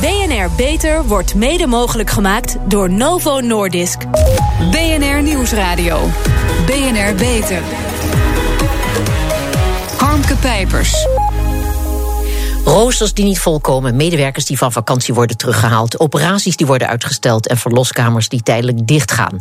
BNR Beter wordt mede mogelijk gemaakt door Novo Nordisk. BNR Nieuwsradio. BNR Beter. Harmke Pijpers. Roosters die niet volkomen, medewerkers die van vakantie worden teruggehaald, operaties die worden uitgesteld en verloskamers die tijdelijk dichtgaan.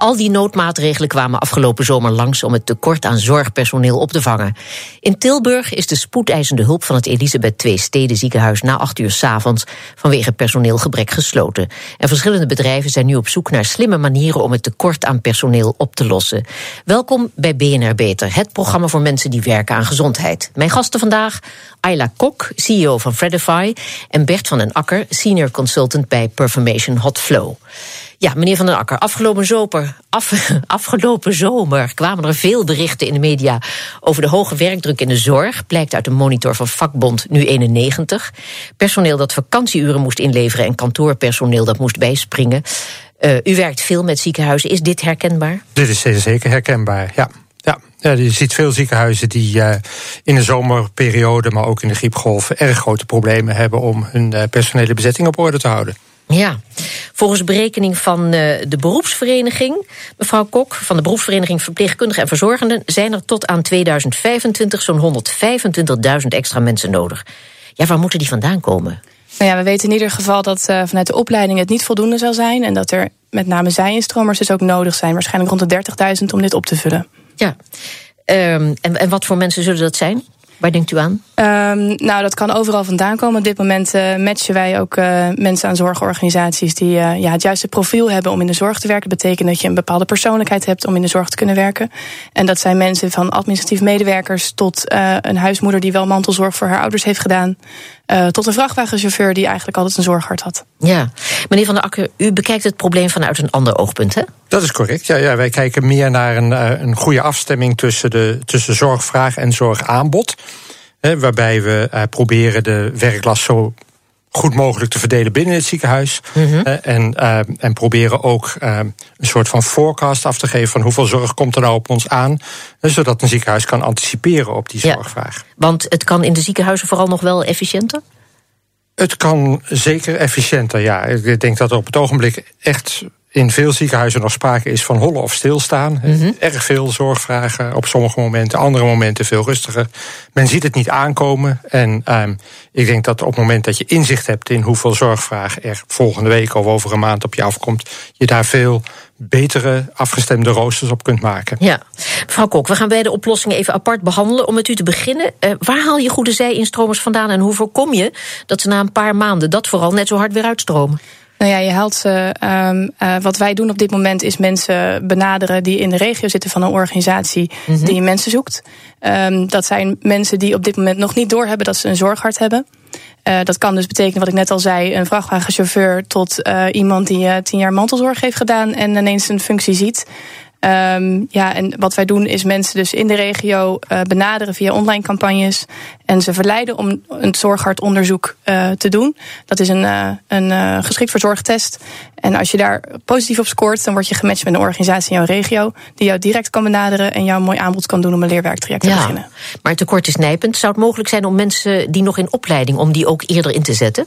Al die noodmaatregelen kwamen afgelopen zomer langs om het tekort aan zorgpersoneel op te vangen. In Tilburg is de spoedeisende hulp van het Elisabeth II Steden ziekenhuis na acht uur s avonds vanwege personeelgebrek gesloten. En verschillende bedrijven zijn nu op zoek naar slimme manieren om het tekort aan personeel op te lossen. Welkom bij BNR Beter, het programma voor mensen die werken aan gezondheid. Mijn gasten vandaag Ayla Kok, CEO van Fredify, en Bert van den Akker, senior consultant bij Performation Hot Flow. Ja, meneer Van den Akker, afgelopen zomer, af, afgelopen zomer kwamen er veel berichten in de media over de hoge werkdruk in de zorg. Blijkt uit een monitor van vakbond Nu 91. Personeel dat vakantieuren moest inleveren en kantoorpersoneel dat moest bijspringen. Uh, u werkt veel met ziekenhuizen. Is dit herkenbaar? Dit is zeker herkenbaar, ja. Ja, ja, je ziet veel ziekenhuizen die uh, in de zomerperiode, maar ook in de griepgolf, erg grote problemen hebben om hun uh, personele bezetting op orde te houden. Ja, volgens berekening van uh, de beroepsvereniging, mevrouw Kok, van de beroepsvereniging Verpleegkundigen en Verzorgenden, zijn er tot aan 2025 zo'n 125.000 extra mensen nodig. Ja, waar moeten die vandaan komen? Nou ja, we weten in ieder geval dat uh, vanuit de opleiding het niet voldoende zal zijn. En dat er met name zij-instromers dus ook nodig zijn. Waarschijnlijk rond de 30.000 om dit op te vullen. Ja, um, en, en wat voor mensen zullen dat zijn? Waar denkt u aan? Um, nou, dat kan overal vandaan komen. Op dit moment uh, matchen wij ook uh, mensen aan zorgorganisaties die uh, ja, het juiste profiel hebben om in de zorg te werken. Dat betekent dat je een bepaalde persoonlijkheid hebt om in de zorg te kunnen werken. En dat zijn mensen van administratief medewerkers tot een huismoeder die wel mantelzorg voor haar ouders heeft gedaan. Tot een vrachtwagenchauffeur die eigenlijk altijd een zorghart had. Ja, meneer Van der Akker, u bekijkt het probleem vanuit een ander oogpunt, hè? Dat is correct. Ja, ja, wij kijken meer naar een, een goede afstemming tussen, de, tussen zorgvraag en zorgaanbod. Hè, waarbij we uh, proberen de werklast zo goed mogelijk te verdelen binnen het ziekenhuis. Mm -hmm. en, uh, en proberen ook uh, een soort van forecast af te geven van hoeveel zorg komt er nou op ons aan. zodat een ziekenhuis kan anticiperen op die zorgvraag. Ja, want het kan in de ziekenhuizen vooral nog wel efficiënter? Het kan zeker efficiënter, ja. Ik denk dat er op het ogenblik echt in veel ziekenhuizen nog sprake is van hollen of stilstaan. Mm -hmm. Erg veel zorgvragen op sommige momenten, andere momenten veel rustiger. Men ziet het niet aankomen. En um, ik denk dat op het moment dat je inzicht hebt in hoeveel zorgvragen er volgende week of over een maand op je afkomt, je daar veel betere afgestemde roosters op kunt maken. Ja, mevrouw Kok, we gaan bij de oplossingen even apart behandelen. Om met u te beginnen, uh, waar haal je goede zij-instromers vandaan en hoe voorkom je dat ze na een paar maanden dat vooral net zo hard weer uitstromen? Nou ja, je haalt ze. Um, uh, wat wij doen op dit moment is mensen benaderen die in de regio zitten van een organisatie mm -hmm. die mensen zoekt. Um, dat zijn mensen die op dit moment nog niet doorhebben dat ze een zorghart hebben. Uh, dat kan dus betekenen, wat ik net al zei, een vrachtwagenchauffeur tot uh, iemand die tien jaar mantelzorg heeft gedaan en ineens een functie ziet. Um, ja, en wat wij doen is mensen dus in de regio uh, benaderen via online campagnes. En ze verleiden om een zorghartonderzoek uh, te doen. Dat is een, uh, een geschikt voor zorgtest. En als je daar positief op scoort, dan word je gematcht met een organisatie in jouw regio. Die jou direct kan benaderen en jou een mooi aanbod kan doen om een leerwerktraject ja, te beginnen. Maar het tekort is nijpend. Zou het mogelijk zijn om mensen die nog in opleiding, om die ook eerder in te zetten?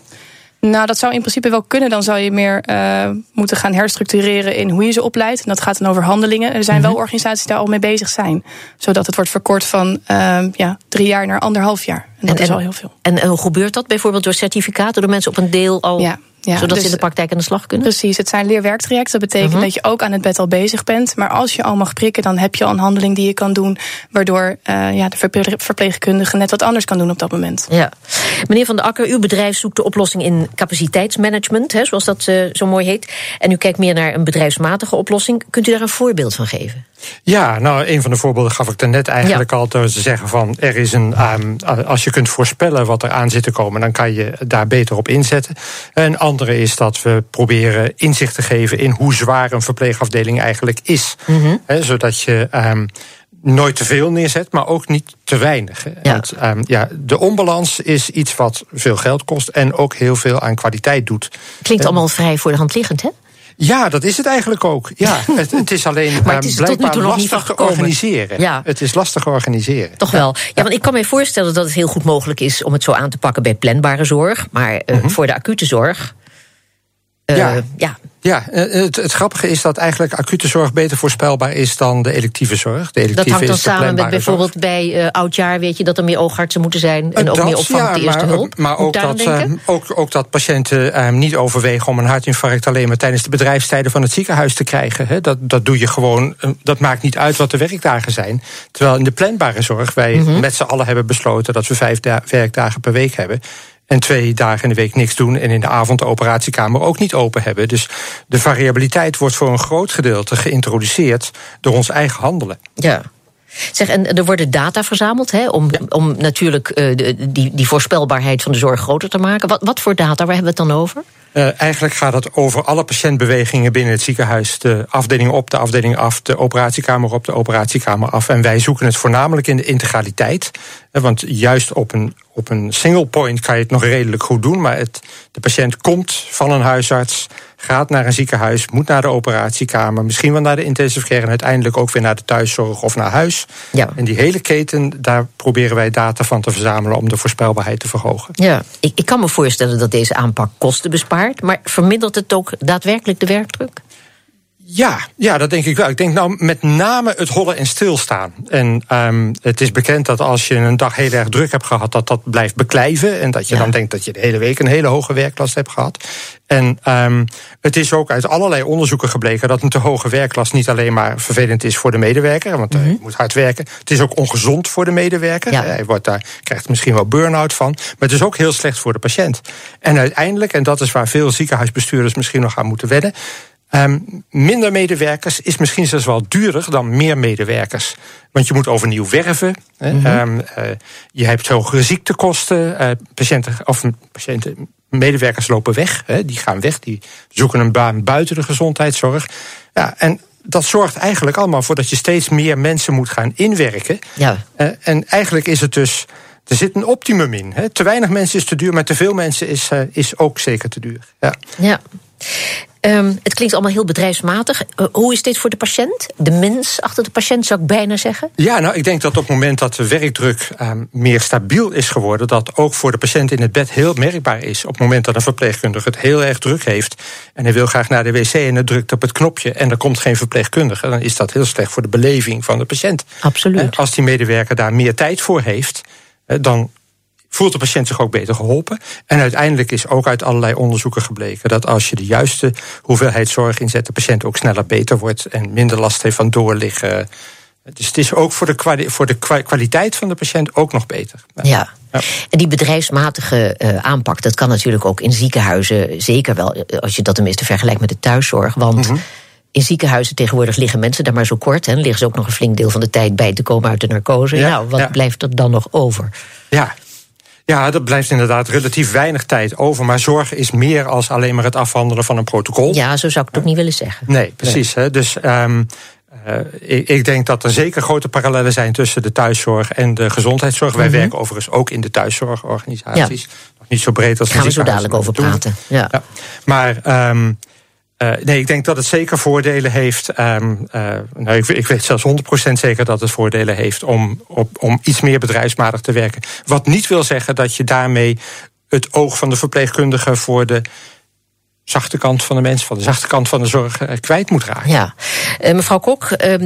Nou, dat zou in principe wel kunnen. Dan zou je meer uh, moeten gaan herstructureren in hoe je ze opleidt. En dat gaat dan over handelingen. Er zijn wel organisaties die daar al mee bezig zijn. Zodat het wordt verkort van uh, ja, drie jaar naar anderhalf jaar. En dat en, is al heel veel. En, en hoe gebeurt dat? Bijvoorbeeld door certificaten, door mensen op een deel al. Ja. Ja, zodat dus, ze in de praktijk aan de slag kunnen? Precies, het zijn leerwerktrajecten. Dat betekent uh -huh. dat je ook aan het bed al bezig bent. Maar als je al mag prikken, dan heb je al een handeling die je kan doen. Waardoor uh, ja, de verpleegkundige net wat anders kan doen op dat moment. Ja. Meneer Van der Akker, uw bedrijf zoekt de oplossing in capaciteitsmanagement, hè, zoals dat uh, zo mooi heet. En u kijkt meer naar een bedrijfsmatige oplossing. Kunt u daar een voorbeeld van geven? Ja, nou, een van de voorbeelden gaf ik daarnet eigenlijk ja. al door te zeggen van er is een, um, als je kunt voorspellen wat er aan zit te komen, dan kan je daar beter op inzetten. Een andere is dat we proberen inzicht te geven in hoe zwaar een verpleegafdeling eigenlijk is. Mm -hmm. He, zodat je um, nooit te veel neerzet, maar ook niet te weinig. Ja. Want um, ja, de onbalans is iets wat veel geld kost en ook heel veel aan kwaliteit doet. Klinkt allemaal vrij voor de hand liggend, hè? Ja, dat is het eigenlijk ook. Ja, het, het is alleen maar het is blijkbaar nog lastig te organiseren. Ja. Het is lastig organiseren. Toch wel. Ja, want ik kan me voorstellen dat het heel goed mogelijk is om het zo aan te pakken bij planbare zorg. Maar uh, mm -hmm. voor de acute zorg. Uh, ja. ja. Ja, het, het, grappige is dat eigenlijk acute zorg beter voorspelbaar is dan de electieve zorg. De electieve dat hangt dan samen met bijvoorbeeld zorg. bij uh, oudjaar, weet je, dat er meer oogartsen moeten zijn en ook meer opvang ja, de eerste maar, hulp. Maar ook dat, uh, ook, ook dat patiënten uh, niet overwegen om een hartinfarct alleen maar tijdens de bedrijfstijden van het ziekenhuis te krijgen. Hè. Dat, dat doe je gewoon, dat maakt niet uit wat de werkdagen zijn. Terwijl in de planbare zorg wij mm -hmm. met z'n allen hebben besloten dat we vijf werkdagen per week hebben en twee dagen in de week niks doen en in de avond de operatiekamer ook niet open hebben. Dus de variabiliteit wordt voor een groot gedeelte geïntroduceerd door ons eigen handelen. Ja. Zeg, en er worden data verzameld hè, om, ja. om natuurlijk uh, de, die, die voorspelbaarheid van de zorg groter te maken. Wat, wat voor data, waar hebben we het dan over? Uh, eigenlijk gaat het over alle patiëntbewegingen binnen het ziekenhuis. De afdeling op, de afdeling af, de operatiekamer op, de operatiekamer af. En wij zoeken het voornamelijk in de integraliteit. Want juist op een, op een single point kan je het nog redelijk goed doen. Maar het, de patiënt komt van een huisarts, gaat naar een ziekenhuis, moet naar de operatiekamer, misschien wel naar de intensive care en uiteindelijk ook weer naar de thuiszorg of naar huis. Ja. En die hele keten, daar proberen wij data van te verzamelen om de voorspelbaarheid te verhogen. Ja, ik, ik kan me voorstellen dat deze aanpak kosten bespaart, maar vermindert het ook daadwerkelijk de werkdruk? Ja, ja, dat denk ik wel. Ik denk nou met name het hollen en stilstaan. En um, het is bekend dat als je een dag heel erg druk hebt gehad, dat dat blijft beklijven. En dat je Ja. dan denkt dat je de hele week een hele hoge werklast hebt gehad. En um, het is ook uit allerlei onderzoeken gebleken dat een te hoge werklast niet alleen maar vervelend is voor de medewerker, want uh, je moet hard werken. Het is ook ongezond voor de medewerker. Ja. Hij wordt daar, krijgt misschien wel burn-out van. Maar het is ook heel slecht voor de patiënt. En uiteindelijk, en dat is waar veel ziekenhuisbestuurders misschien nog aan moeten wedden. Um, minder medewerkers is misschien zelfs wel duurder dan meer medewerkers. Want je moet overnieuw werven. Mm -hmm. um, uh, je hebt hogere ziektekosten. Uh, patiënten, of patiënten, medewerkers lopen weg. Hè, die gaan weg. Die zoeken een baan buiten de gezondheidszorg. Ja, en dat zorgt eigenlijk allemaal voor dat je steeds meer mensen moet gaan inwerken. Ja. Uh, en eigenlijk is het dus. Er zit een optimum in. Hè. Te weinig mensen is te duur, maar te veel mensen is, is ook zeker te duur. Ja. ja. Um, het klinkt allemaal heel bedrijfsmatig. Uh, hoe is dit voor de patiënt? De mens achter de patiënt zou ik bijna zeggen. Ja, nou, ik denk dat op het moment dat de werkdruk um, meer stabiel is geworden, dat ook voor de patiënt in het bed heel merkbaar is. Op het moment dat een verpleegkundige het heel erg druk heeft en hij wil graag naar de wc en hij drukt op het knopje en er komt geen verpleegkundige, dan is dat heel slecht voor de beleving van de patiënt. Absoluut. En als die medewerker daar meer tijd voor heeft, dan voelt de patiënt zich ook beter geholpen. En uiteindelijk is ook uit allerlei onderzoeken gebleken dat als je de juiste hoeveelheid zorg inzet, de patiënt ook sneller beter wordt en minder last heeft van doorliggen. Dus het is ook voor de, voor de kwaliteit van de patiënt ook nog beter. Ja. ja. En die bedrijfsmatige uh, aanpak, dat kan natuurlijk ook in ziekenhuizen zeker wel, als je dat tenminste vergelijkt met de thuiszorg. Want. Mm -hmm. In ziekenhuizen tegenwoordig liggen mensen daar maar zo kort. En liggen ze ook nog een flink deel van de tijd bij te komen uit de narcose. Ja, nou, wat ja. blijft er dan nog over? Ja, ja, er blijft inderdaad relatief weinig tijd over. Maar zorg is meer als alleen maar het afhandelen van een protocol. Ja, zo zou ik het ook niet willen zeggen. Nee, precies. Nee. Hè. Dus um, uh, ik, ik, denk dat er zeker grote parallellen zijn tussen de thuiszorg en de gezondheidszorg. Mm -hmm. Wij werken overigens ook in de thuiszorgorganisaties. Ja. Nog niet zo breed als Daar gaan we zo dadelijk over praten. Ja. ja. Maar. Um, uh, nee, ik denk dat het zeker voordelen heeft. Um, uh, nou, ik, ik, weet zelfs 100% zeker dat het voordelen heeft om, op, om iets meer bedrijfsmatig te werken. Wat niet wil zeggen dat je daarmee het oog van de verpleegkundige voor de zachte kant van de mens, van de zachte kant van de zorg uh, kwijt moet raken. Ja, uh, mevrouw Kok, uh, 30%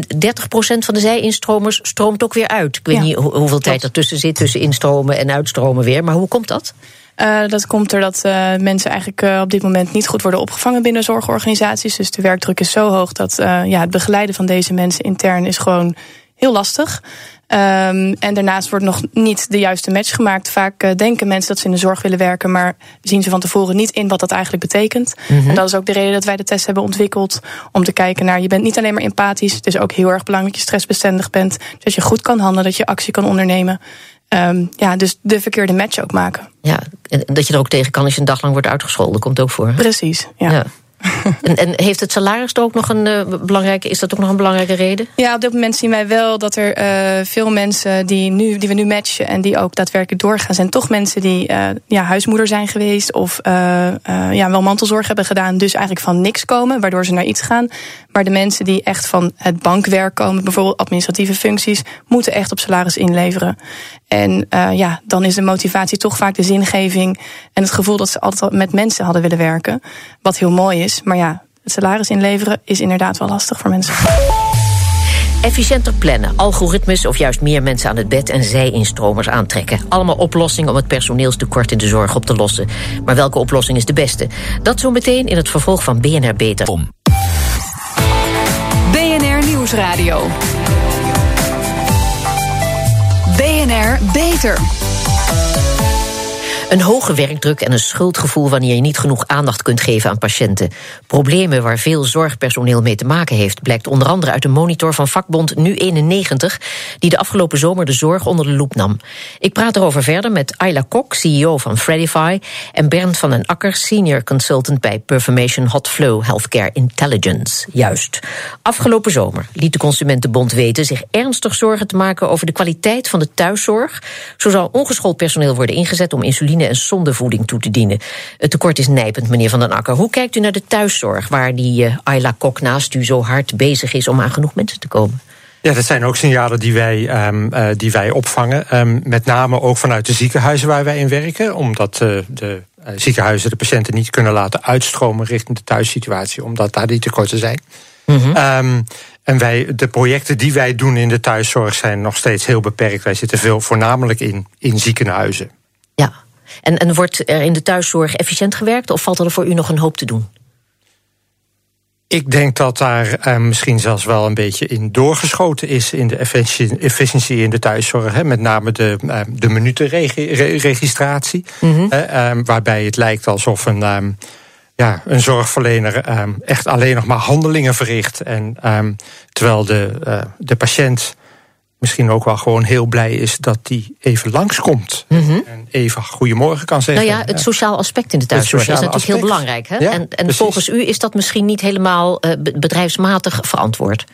van de zij-instromers stroomt ook weer uit. Ik weet ja. niet ho hoeveel tijd ertussen zit tussen instromen en uitstromen weer, maar hoe komt dat? Uh, dat komt doordat uh, mensen eigenlijk uh, op dit moment niet goed worden opgevangen binnen zorgorganisaties. Dus de werkdruk is zo hoog dat ja, het begeleiden van deze mensen intern is gewoon heel lastig. Um, en daarnaast wordt nog niet de juiste match gemaakt. Vaak denken mensen dat ze in de zorg willen werken, maar zien ze van tevoren niet in wat dat eigenlijk betekent. Mm -hmm. En dat is ook de reden dat wij de test hebben ontwikkeld om te kijken naar je bent niet alleen maar empathisch. Het is ook heel erg belangrijk dat je stressbestendig bent. Dat je goed kan handelen, dat je actie kan ondernemen. Um, ja, dus de verkeerde match ook maken. Ja, en dat je er ook tegen kan als je een dag lang wordt uitgescholden, komt ook voor. Hè? Precies, ja. ja. en, en, heeft het salaris ook nog een uh, belangrijke, is dat ook nog een belangrijke reden? Ja, op dit moment zien wij wel dat er uh, veel mensen die, nu, die we nu matchen en die ook daadwerkelijk doorgaan, zijn toch mensen die uh, ja, huismoeder zijn geweest of ja, wel mantelzorg hebben gedaan, dus eigenlijk van niks komen, waardoor ze naar iets gaan. Maar de mensen die echt van het bankwerk komen, bijvoorbeeld administratieve functies, moeten echt op salaris inleveren. En ja, dan is de motivatie toch vaak de zingeving en het gevoel dat ze altijd met mensen hadden willen werken. Wat heel mooi is. Maar ja, het salaris inleveren is inderdaad wel lastig voor mensen. Efficiënter plannen, algoritmes of juist meer mensen aan het bed en zij-instromers aantrekken. Allemaal oplossingen om het personeelstekort in de zorg op te lossen. Maar welke oplossing is de beste? Dat zo meteen in het vervolg van BNR Beter. Om. BNR Nieuwsradio. BNR Beter. Een hoge werkdruk en een schuldgevoel wanneer je niet genoeg aandacht kunt geven aan patiënten. Problemen waar veel zorgpersoneel mee te maken heeft, blijkt onder andere uit een monitor van vakbond Nu91, die de afgelopen zomer de zorg onder de loep nam. Ik praat erover verder met Ayla Kok, CEO van Fredify, en Bernd van den Akker, senior consultant bij Performation Hot Flow Healthcare Intelligence. Juist. Afgelopen zomer liet de Consumentenbond weten zich ernstig zorgen te maken over de kwaliteit van de thuiszorg. Zo zal ongeschoold personeel worden ingezet om insuline en zondevoeding toe te dienen. Het tekort is nijpend, meneer Van den Akker. Hoe kijkt u naar de thuiszorg, waar die uh, Ayla Kok naast u zo hard bezig is om aan genoeg mensen te komen? Ja, dat zijn ook signalen die wij, um, uh, die wij opvangen. Um, met name ook vanuit de ziekenhuizen waar wij in werken. Omdat uh, de uh, ziekenhuizen de patiënten niet kunnen laten uitstromen richting de thuissituatie. Omdat daar die tekorten zijn. Mm -hmm. um, en wij, de projecten die wij doen in de thuiszorg zijn nog steeds heel beperkt. Wij zitten veel voornamelijk in, in ziekenhuizen. Ja, en, en wordt er in de thuiszorg efficiënt gewerkt of valt er voor u nog een hoop te doen? Ik denk dat daar uh, misschien zelfs wel een beetje in doorgeschoten is in de efficiëntie in de thuiszorg. Hè, met name de, uh, de minutenregistratie. Mm -hmm. uh, waarbij het lijkt alsof een, ehm, ja, een zorgverlener ehm, echt alleen nog maar handelingen verricht. En terwijl de, eh, de patiënt misschien ook wel gewoon heel blij is dat die even langskomt. Mm -hmm. En even goedemorgen kan zeggen. Nou ja, het sociaal aspect in de thuiszorg is natuurlijk aspect. heel belangrijk. Hè? Ja, en en volgens u is dat misschien niet helemaal uh, bedrijfsmatig verantwoord.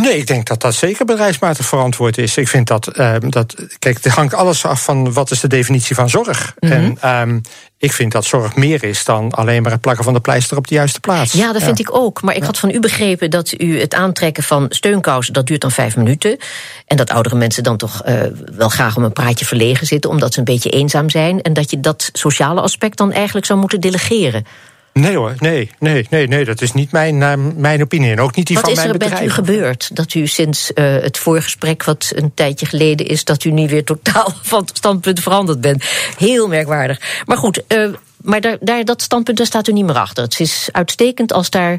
Nee, ik denk dat dat zeker bedrijfsmatig verantwoord is. Ik vind dat, uh, dat kijk, het hangt alles af van wat is de definitie van zorg. Mm -hmm. En um, ik vind dat zorg meer is dan alleen maar het plakken van de pleister op de juiste plaats. Ja, dat ja. vind ik ook. Maar ik ja. had van u begrepen dat u het aantrekken van steunkousen, dat duurt dan vijf minuten. En dat oudere mensen dan toch uh, wel graag om een praatje verlegen zitten, omdat ze een beetje eenzaam zijn. En dat je dat sociale aspect dan eigenlijk zou moeten delegeren. Nee hoor, nee, nee, nee, nee, dat is niet mijn, uh, mijn opinie en ook niet die wat van mijn bedrijf. Wat is er met u gebeurd dat u sinds uh, het voorgesprek wat een tijdje geleden is... dat u nu weer totaal van standpunt veranderd bent? Heel merkwaardig. Maar goed, uh, maar daar, daar, dat standpunt daar staat u niet meer achter. Het is uitstekend als daar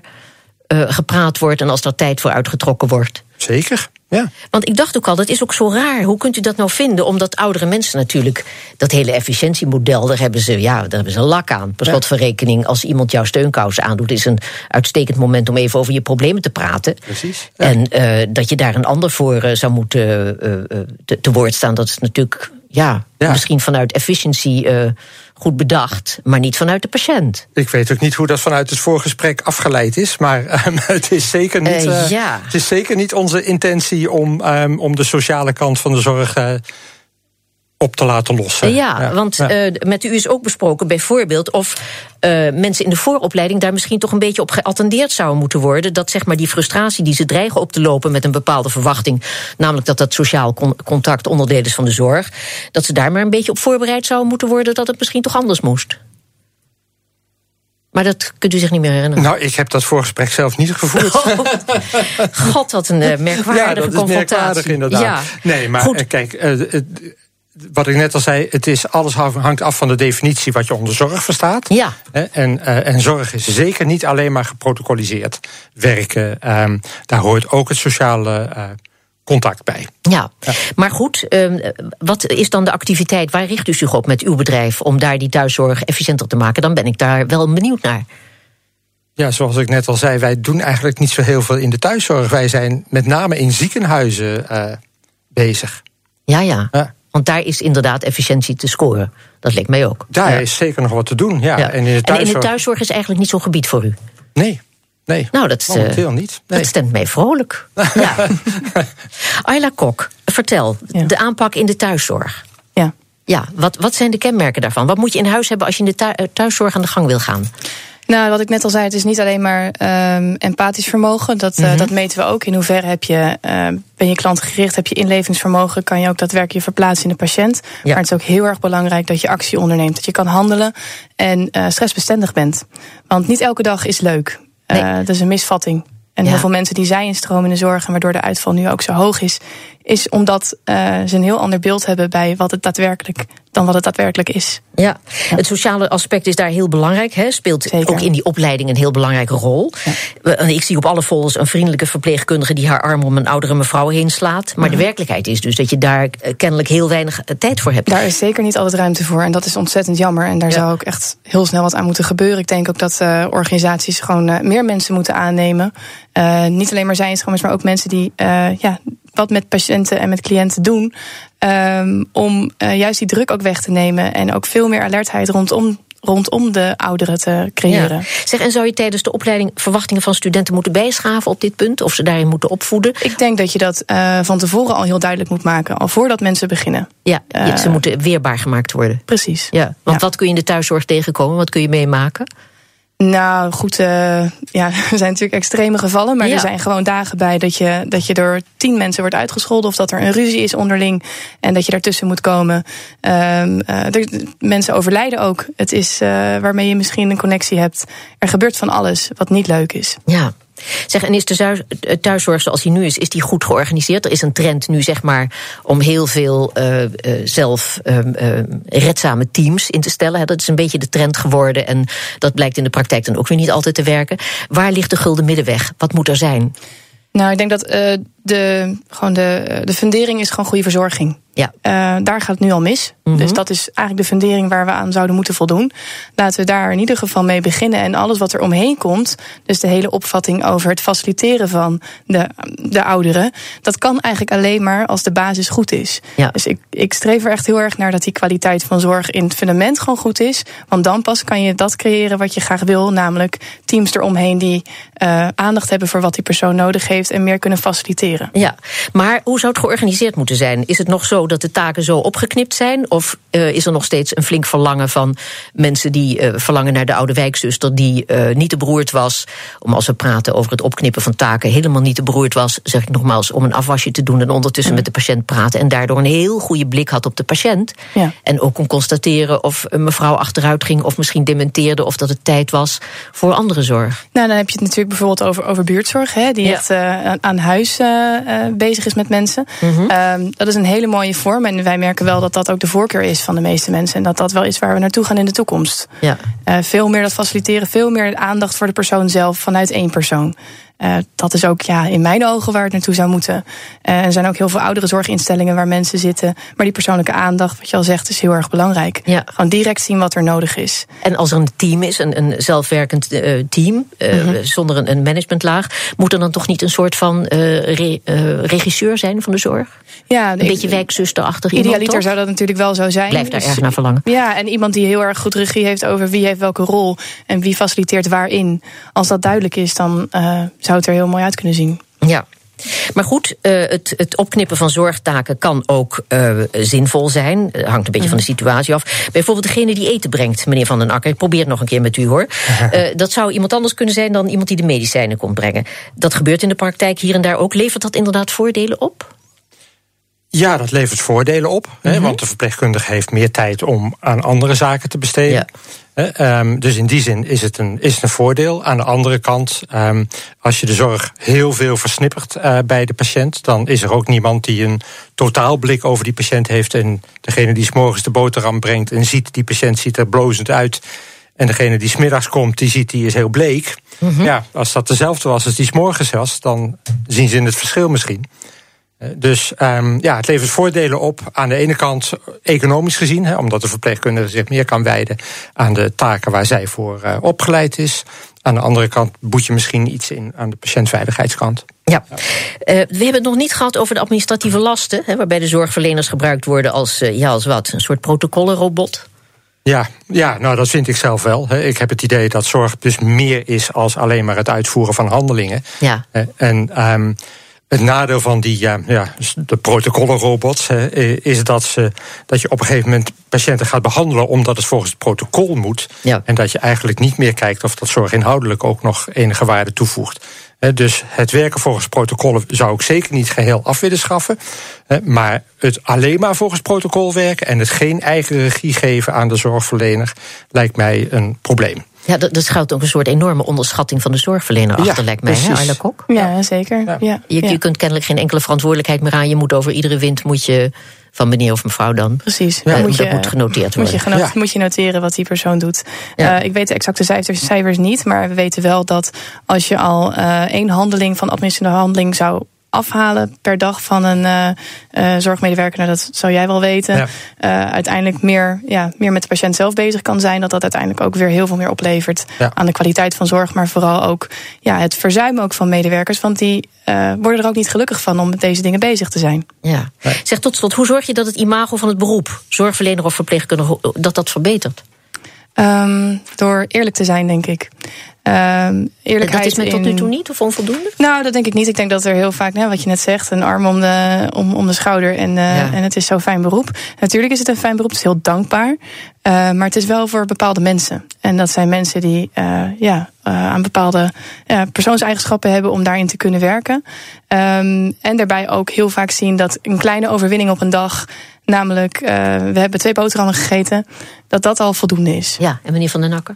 gepraat wordt en als er tijd voor uitgetrokken wordt. Zeker, ja. Want ik dacht ook al, dat is ook zo raar. Hoe kunt u dat nou vinden? Omdat oudere mensen natuurlijk dat hele efficiëntiemodel, daar hebben ze, ja, daar hebben ze lak aan. Per van rekening, als iemand jouw steunkousen aandoet, is een uitstekend moment om even over je problemen te praten. Precies. Ja. En uh, dat je daar een ander voor uh, zou moeten uh, te, te, woord staan, dat is natuurlijk, ja, ja. misschien vanuit efficiëntie goed bedacht, maar niet vanuit de patiënt. Ik weet ook niet hoe dat vanuit het voorgesprek afgeleid is, maar um, het, is zeker niet, uh, ja. het is zeker niet onze intentie om, um, om de sociale kant van de zorg. Op te laten lossen. Ja, ja. want ja. Uh, met u is ook besproken bijvoorbeeld of uh, mensen in de vooropleiding daar misschien toch een beetje op geattendeerd zouden moeten worden. Dat zeg maar die frustratie die ze dreigen op te lopen met een bepaalde verwachting, namelijk dat dat sociaal con contact onderdeel is van de zorg, dat ze daar maar een beetje op voorbereid zouden moeten worden dat het misschien toch anders moest. Maar dat kunt u zich niet meer herinneren. Nou, ik heb dat voorgesprek zelf niet gevoerd. Oh, God, wat een uh, merkwaardige ja, dat is confrontatie. merkwaardig inderdaad. Ja. Nee, maar Goed. kijk, wat ik net al zei, het is, alles hangt af van de definitie wat je onder zorg verstaat. Ja. En, uh, en zorg is zeker niet alleen maar geprotocoliseerd werken. Um, daar hoort ook het sociale uh, contact bij. Ja, ja. maar goed, um, wat is dan de activiteit? Waar richt u zich op met uw bedrijf om daar die thuiszorg efficiënter te maken? Dan ben ik daar wel benieuwd naar. Ja, zoals ik net al zei, wij doen eigenlijk niet zo heel veel in de thuiszorg. Wij zijn met name in ziekenhuizen uh, bezig. Ja, ja. ja. Want daar is inderdaad efficiëntie te scoren. Dat leek mij ook. Daar ja. is zeker nog wat te doen. Ja. ja. En, in de thuiszorg... en in de thuiszorg is eigenlijk niet zo'n gebied voor u. Nee. Nee, nou, dat, momenteel niet. Nee. Dat stemt mij vrolijk. ja. Ayla Kok, vertel, de aanpak in de thuiszorg. Ja. Ja, wat, wat zijn de kenmerken daarvan? Wat moet je in huis hebben als je in de thuiszorg aan de gang wil gaan? Nou, wat ik net al zei, het is niet alleen maar um, empathisch vermogen. Dat, uh, dat meten we ook. In hoeverre heb je, uh, ben je klantgericht, heb je inlevingsvermogen, kan je ook daadwerkelijk je verplaatsen in de patiënt. Ja. Maar het is ook heel erg belangrijk dat je actie onderneemt. Dat je kan handelen en uh, stressbestendig bent. Want niet elke dag is leuk. Nee. dat is een misvatting. En ja. heel veel mensen die zij instromen in de zorg en waardoor de uitval nu ook zo hoog is, is omdat uh, ze een heel ander beeld hebben bij wat het daadwerkelijk dan wat het daadwerkelijk is. Ja, het sociale aspect is daar heel belangrijk. Hè? Speelt Zeker. ook in die opleiding een heel belangrijke rol. Ja. Ik zie op alle folders een vriendelijke verpleegkundige die haar arm om een oudere mevrouw heen slaat. Maar de werkelijkheid is dus dat je daar kennelijk heel weinig tijd voor hebt. Daar is zeker niet altijd ruimte voor. En dat is ontzettend jammer. En daar zou ook echt heel snel wat aan moeten gebeuren. Ik denk ook dat uh, organisaties gewoon uh, meer mensen moeten aannemen. Uh, niet alleen maar zijn maar ook mensen die ja, wat met patiënten en met cliënten doen. Um, om uh, juist die druk ook weg te nemen. En ook veel meer alertheid rondom rondom de ouderen te creëren. Ja. Zeg, en zou je tijdens de opleiding verwachtingen van studenten moeten bijschaven op dit punt? Of ze daarin moeten opvoeden? Ik denk dat je dat uh, van tevoren al heel duidelijk moet maken, al voordat mensen beginnen. Ja, uh, ze moeten weerbaar gemaakt worden. Precies. Ja, want ja. wat kun je in de thuiszorg tegenkomen? Wat kun je meemaken? Nou, goed, uh, ja, er zijn natuurlijk extreme gevallen. Maar ja. er zijn gewoon dagen bij dat je, dat je door tien mensen wordt uitgescholden. Of dat er een ruzie is onderling en dat je daartussen moet komen. Um, uh, er, mensen overlijden ook. Het is uh, waarmee je misschien een connectie hebt. Er gebeurt van alles wat niet leuk is. Ja. Zeg, en is de thuiszorg zoals die nu is, is die goed georganiseerd? Er is een trend nu, zeg maar, om heel veel uh, zelf uh, redzame teams in te stellen. Dat is een beetje de trend geworden en dat blijkt in de praktijk dan ook weer niet altijd te werken. Waar ligt de gulden middenweg? Wat moet er zijn? Nou, ik denk dat de, gewoon de, de fundering is gewoon goede verzorging. Ja. Uh, daar gaat het nu al mis. Mm -hmm. Dus dat is eigenlijk de fundering waar we aan zouden moeten voldoen. Laten we daar in ieder geval mee beginnen. En alles wat er omheen komt, dus de hele opvatting over het faciliteren van de, de ouderen, dat kan eigenlijk alleen maar als de basis goed is. Ja. Dus ik, ik streef er echt heel erg naar dat die kwaliteit van zorg in het fundament gewoon goed is. Want dan pas kan je dat creëren wat je graag wil. Namelijk teams eromheen die uh, aandacht hebben voor wat die persoon nodig heeft en meer kunnen faciliteren. Ja, maar hoe zou het georganiseerd moeten zijn? Is het nog zo dat de taken zo opgeknipt zijn? Of uh, is er nog steeds een flink verlangen van mensen die uh, verlangen naar de oude wijkzuster, die uh, niet te beroerd was, om als we praten over het opknippen van taken, helemaal niet te beroerd was, zeg ik nogmaals, om een afwasje te doen en ondertussen met de patiënt praten en daardoor een heel goede blik had op de patiënt. Ja. En ook kon constateren of een mevrouw achteruit ging of misschien dementeerde of dat het tijd was voor andere zorg. Nou, dan heb je het natuurlijk bijvoorbeeld over, over buurtzorg, hè, die ja. echt aan huis bezig is met mensen. Mhm. Mm -hmm. um, dat is een hele mooie vorm. En wij merken wel dat dat ook de voorkeur is van de meeste mensen. En dat dat wel is waar we naartoe gaan in de toekomst. Ja. Uh, veel meer dat faciliteren, veel meer aandacht voor de persoon zelf vanuit één persoon. Uh, dat is ook ja, in mijn ogen waar het naartoe zou moeten. Uh, er zijn ook heel veel oudere zorginstellingen waar mensen zitten. Maar die persoonlijke aandacht, wat je al zegt, is heel erg belangrijk. Ja. Gewoon direct zien wat er nodig is. En als er een team is, een, een zelfwerkend uh, team, mm -hmm. zonder een, een, managementlaag, moet er dan toch niet een soort van re, regisseur zijn van de zorg? Ja, een beetje wijkzusterachtig iemand, Idealiter zou dat natuurlijk wel zo zijn. Blijft daar dus, erg naar verlangen. Ja, en iemand die heel erg goed regie heeft over wie heeft welke rol en wie faciliteert waarin. Als dat duidelijk is, dan uh, zou het er heel mooi uit kunnen zien. Ja. Maar goed, uh, het, het, opknippen van zorgtaken kan ook uh, zinvol zijn. Uh, hangt een beetje mm. van de situatie af. Bijvoorbeeld degene die eten brengt, meneer Van den Akker. Ik probeer het nog een keer met u hoor. dat zou iemand anders kunnen zijn dan iemand die de medicijnen komt brengen. Dat gebeurt in de praktijk hier en daar ook. Levert dat inderdaad voordelen op? Ja, dat levert voordelen op. Mm -hmm. hè, want de verpleegkundige heeft meer tijd om aan andere zaken te besteden. Ja. Um, dus in die zin is het een, is het een voordeel. Aan de andere kant, um, als je de zorg heel veel versnippert uh, bij de patiënt, dan is er ook niemand die een totaalblik over die patiënt heeft. En degene die 's morgens de boterham brengt en ziet, die patiënt ziet er blozend uit. En degene die smiddags komt, die ziet, die is heel bleek. Mm -hmm. Ja, als dat dezelfde was als die 's morgens was, dan zien ze in het verschil misschien. Dus um, ja, het levert voordelen op. Aan de ene kant economisch gezien, hè, omdat de verpleegkundige zich meer kan wijden aan de taken waar zij voor uh, opgeleid is. Aan de andere kant boet je misschien iets in aan de patiëntveiligheidskant. Ja. Uh, we hebben het nog niet gehad over de administratieve lasten, hè, waarbij de zorgverleners gebruikt worden als, uh, ja, als wat? Een soort protocollenrobot. Ja, ja, nou dat vind ik zelf wel. Ik heb het idee dat zorg dus meer is als alleen maar het uitvoeren van handelingen. Ja. En um, het nadeel van die, ja, ja, de protocollenrobots is dat, ze, dat je op een gegeven moment patiënten gaat behandelen omdat het volgens het protocol moet. Ja. En dat je eigenlijk niet meer kijkt of dat zorg inhoudelijk ook nog enige waarde toevoegt. Dus het werken volgens protocollen zou ik zeker niet geheel af willen schaffen. Maar het alleen maar volgens protocol werken en het geen eigen regie geven aan de zorgverlener lijkt mij een probleem. Ja, dat, dat schuilt ook een soort enorme onderschatting van de zorgverlener achter, ja, lijkt mij, hè, Ayla Kok? Ja, zeker. Ja. ja. Je, je, kunt kennelijk geen enkele verantwoordelijkheid meer aan. Je moet over iedere wind moet je van meneer of mevrouw dan. Precies. Ja, moet je, dat moet genoteerd worden. Moet je, ja. moet je noteren wat die persoon doet. Ja. Uh, ik weet de exacte cijfers, cijfers niet, maar we weten wel dat als je al uh, één handeling van administratieve handeling zou afhalen per dag van een uh, uh, zorgmedewerker, nou, dat zou jij wel weten, ja. uh, uiteindelijk meer, ja, meer met de patiënt zelf bezig kan zijn, dat dat uiteindelijk ook weer heel veel meer oplevert ja. aan de kwaliteit van zorg, maar vooral ook ja, het verzuimen ook van medewerkers, want die worden er ook niet gelukkig van om met deze dingen bezig te zijn. Ja. Zeg tot slot, hoe zorg je dat het imago van het beroep, zorgverlener of verpleegkundige, dat dat verbetert? Um, door eerlijk te zijn, denk ik. Um, eerlijkheid dat is met tot nu toe niet of onvoldoende? Nou, dat denk ik niet. Ik denk dat er heel vaak, nou, wat je net zegt, een arm om de, om, om de schouder. En, uh, ja. en het is zo'n fijn beroep. Natuurlijk is het een fijn beroep, het is heel dankbaar. Uh, maar het is wel voor bepaalde mensen. En dat zijn mensen die uh, ja, aan bepaalde persoonseigenschappen hebben om daarin te kunnen werken. Um, en daarbij ook heel vaak zien dat een kleine overwinning op een dag. Namelijk, we hebben twee boterhammen gegeten. Dat dat al voldoende is. Ja, en meneer Van den Akker?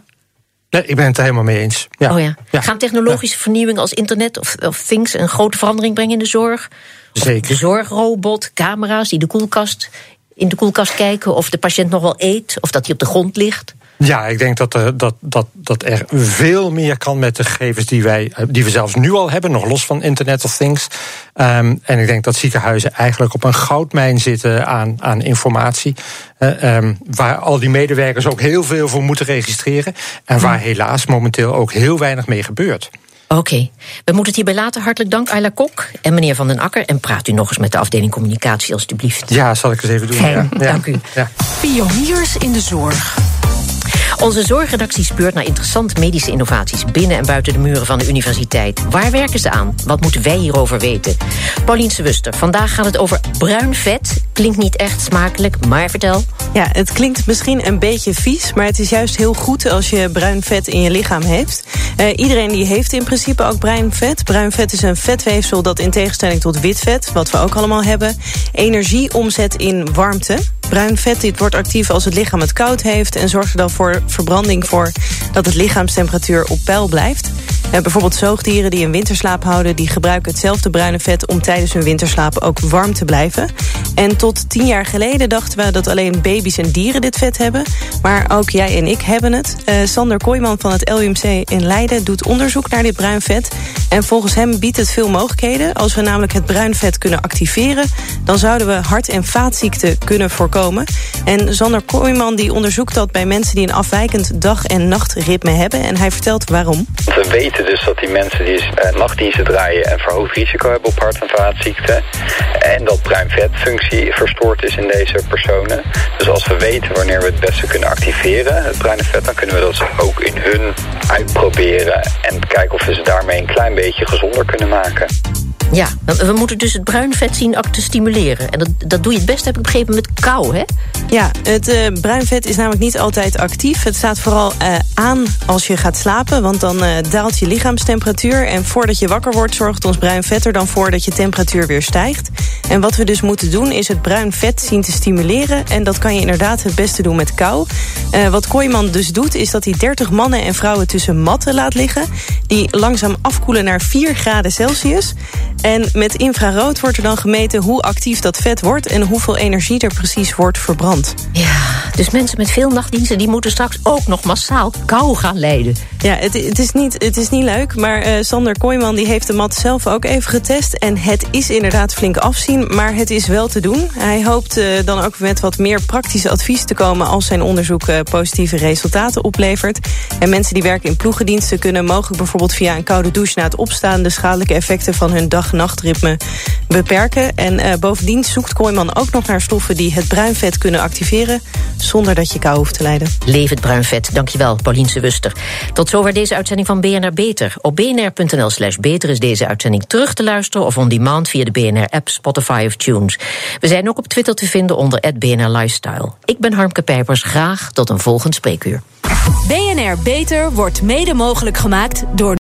Nee, ik ben het er helemaal mee eens. Ja. Oh ja. ja. Gaan technologische ja. vernieuwing als internet of, of things een grote verandering brengen in de zorg? Zeker. De zorgrobot, camera's die de koelkast, in de koelkast kijken of de patiënt nog wel eet of dat hij op de grond ligt? Ja, ik denk dat er, dat, dat, dat er veel meer kan met de gegevens die, wij, die we zelfs nu al hebben, nog los van Internet of Things. Um, en ik denk dat ziekenhuizen eigenlijk op een goudmijn zitten aan, aan informatie. Uh, um, waar al die medewerkers ook heel veel voor moeten registreren. En waar helaas momenteel ook heel weinig mee gebeurt. Oké, okay. we moeten het hierbij laten. Hartelijk dank, Ayla Kok en meneer Van den Akker. En praat u nog eens met de afdeling communicatie, alstublieft. Ja, zal ik eens even doen. Fijn, ja. dank u. Ja. Pioniers in de zorg. Onze zorgredactie speurt naar interessante medische innovaties binnen en buiten de muren van de universiteit. Waar werken ze aan? Wat moeten wij hierover weten? Paulien Wuster, vandaag gaat het over bruin vet. Klinkt niet echt smakelijk, maar vertel. Ja, het klinkt misschien een beetje vies, maar het is juist heel goed als je bruin vet in je lichaam heeft. Uh, iedereen die heeft in principe ook bruin vet. Bruin vet is een vetweefsel dat in tegenstelling tot wit vet, wat we ook allemaal hebben, energie omzet in warmte. Bruin vet wordt actief als het lichaam het koud heeft en zorgt er dan voor verbranding voor dat het lichaamstemperatuur op peil blijft. Uh, bijvoorbeeld zoogdieren die een winterslaap houden... die gebruiken hetzelfde bruine vet om tijdens hun winterslaap ook warm te blijven. En tot tien jaar geleden dachten we dat alleen baby's en dieren dit vet hebben. Maar ook jij en ik hebben het. Uh, Sander Kooijman van het LUMC in Leiden doet onderzoek naar dit bruin vet. En volgens hem biedt het veel mogelijkheden. Als we namelijk het bruin vet kunnen activeren... dan zouden we hart- en vaatziekten kunnen voorkomen. En Sander Kooijman die onderzoekt dat bij mensen die een afwijkend dag- en nachtritme hebben. En hij vertelt waarom. We weten dus dat die mensen die uh, nachtdiensten draaien... een verhoogd risico hebben op hart- en vaatziekten. En dat bruin vetfunctie verstoord is in deze personen. Dus als we weten wanneer we het beste kunnen activeren, het bruine vet... dan kunnen we dat ook in hun uitproberen. En kijken of we ze daarmee een klein beetje gezonder kunnen maken. Ja, we moeten dus het bruin vet zien te stimuleren. En dat, dat doe je het best, heb ik begrepen, met kou, hè? Ja, het uh, bruin vet is namelijk niet altijd actief. Het staat vooral uh, aan als je gaat slapen, want dan uh, daalt je lichaamstemperatuur. En voordat je wakker wordt, zorgt ons bruin vet er dan voor dat je temperatuur weer stijgt. En wat we dus moeten doen, is het bruin vet zien te stimuleren. En dat kan je inderdaad het beste doen met kou. wat Kooiman dus doet, is dat hij 30 mannen en vrouwen tussen matten laat liggen. Die langzaam afkoelen naar 4 graden Celsius. En met infrarood wordt er dan gemeten hoe actief dat vet wordt... en hoeveel energie er precies wordt verbrand. Ja, dus mensen met veel nachtdiensten... die moeten straks ook nog massaal kou gaan lijden. Ja, het, het, is, niet, het is niet leuk, maar uh, Sander Kooijman die heeft de mat zelf ook even getest. En het is inderdaad flink afzien, maar het is wel te doen. Hij hoopt uh, dan ook met wat meer praktische advies te komen... als zijn onderzoek uh, positieve resultaten oplevert. En mensen die werken in ploegendiensten kunnen mogelijk bijvoorbeeld... via een koude douche na het opstaan... de schadelijke effecten van hun dag-nachtritme beperken. En bovendien zoekt Kooijman ook nog naar stoffen... die het bruinvet kunnen activeren, zonder dat je kou hoeft te lijden. Leef het bruinvet, dankjewel, Pauliense Wuster. Tot tot zover deze uitzending van BNR Beter. Op bnr.nl slash beter is deze uitzending terug te luisteren... of on demand via de BNR-app, Spotify of Tunes. We zijn ook op Twitter te vinden onder BNR Lifestyle. Ik ben Harmke Pijpers, graag tot een volgend spreekuur. BNR Beter wordt mede mogelijk gemaakt door